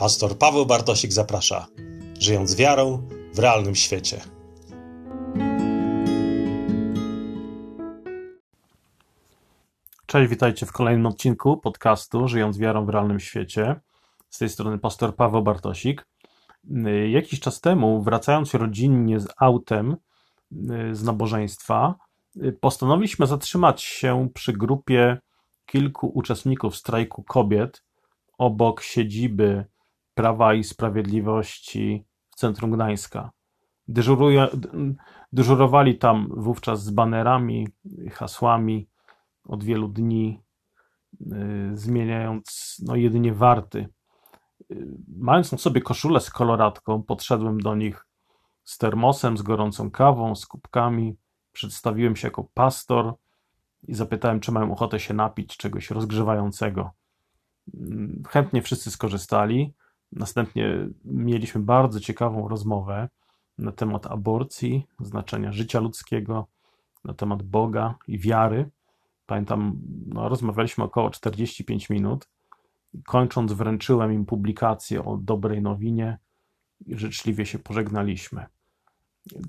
Pastor Paweł Bartosik zaprasza, żyjąc wiarą w realnym świecie. Cześć, witajcie w kolejnym odcinku podcastu Żyjąc wiarą w realnym świecie. Z tej strony pastor Paweł Bartosik. Jakiś czas temu, wracając rodzinnie z autem z nabożeństwa, postanowiliśmy zatrzymać się przy grupie kilku uczestników strajku kobiet obok siedziby Prawa i Sprawiedliwości w centrum Gdańska. Dyżuruje, dyżurowali tam wówczas z banerami, hasłami od wielu dni, y, zmieniając no, jedynie warty. Y, mając na sobie koszulę z koloratką, podszedłem do nich z termosem, z gorącą kawą, z kubkami. Przedstawiłem się jako pastor i zapytałem, czy mają ochotę się napić czegoś rozgrzewającego. Mm, chętnie wszyscy skorzystali. Następnie mieliśmy bardzo ciekawą rozmowę na temat aborcji, znaczenia życia ludzkiego, na temat Boga i wiary. Pamiętam, no, rozmawialiśmy około 45 minut. Kończąc, wręczyłem im publikację o dobrej nowinie i życzliwie się pożegnaliśmy.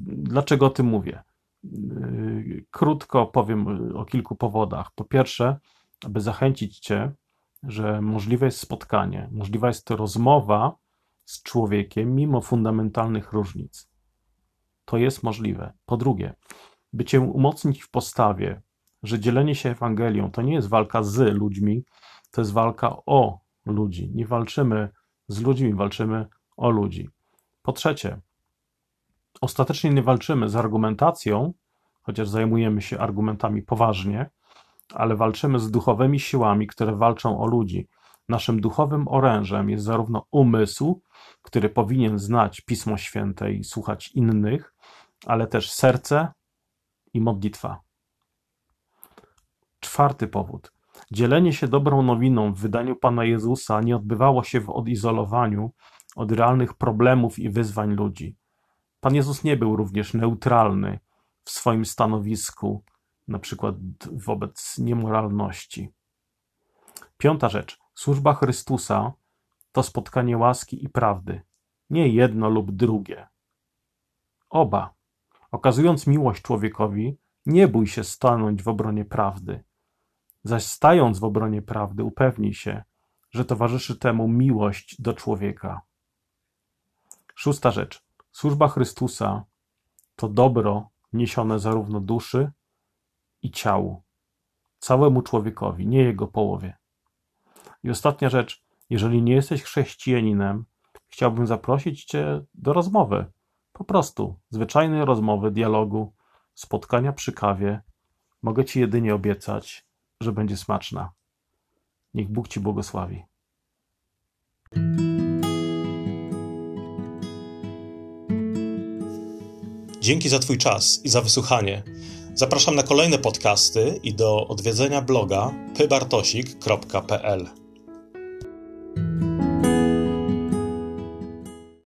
Dlaczego o tym mówię? Yy, krótko powiem o kilku powodach. Po pierwsze, aby zachęcić Cię, że możliwe jest spotkanie, możliwa jest rozmowa z człowiekiem mimo fundamentalnych różnic. To jest możliwe. Po drugie, by Cię umocnić w postawie, że dzielenie się Ewangelią to nie jest walka z ludźmi, to jest walka o ludzi. Nie walczymy z ludźmi, walczymy o ludzi. Po trzecie, ostatecznie nie walczymy z argumentacją, chociaż zajmujemy się argumentami poważnie, ale walczymy z duchowymi siłami, które walczą o ludzi. Naszym duchowym orężem jest zarówno umysł, który powinien znać Pismo Święte i słuchać innych, ale też serce i modlitwa. Czwarty powód. Dzielenie się dobrą nowiną w wydaniu Pana Jezusa nie odbywało się w odizolowaniu od realnych problemów i wyzwań ludzi. Pan Jezus nie był również neutralny w swoim stanowisku, na przykład wobec niemoralności. Piąta rzecz. Służba Chrystusa to spotkanie łaski i prawdy. Nie jedno lub drugie. Oba. Okazując miłość człowiekowi, nie bój się stanąć w obronie prawdy. Zaś stając w obronie prawdy, upewnij się, że towarzyszy temu miłość do człowieka. Szósta rzecz. Służba Chrystusa to dobro niesione zarówno duszy, i ciału, całemu człowiekowi, nie jego połowie. I ostatnia rzecz, jeżeli nie jesteś chrześcijaninem, chciałbym zaprosić Cię do rozmowy. Po prostu zwyczajnej rozmowy, dialogu, spotkania przy kawie. Mogę Ci jedynie obiecać, że będzie smaczna. Niech Bóg Ci błogosławi. Dzięki za Twój czas i za wysłuchanie. Zapraszam na kolejne podcasty i do odwiedzenia bloga pybartosik.pl.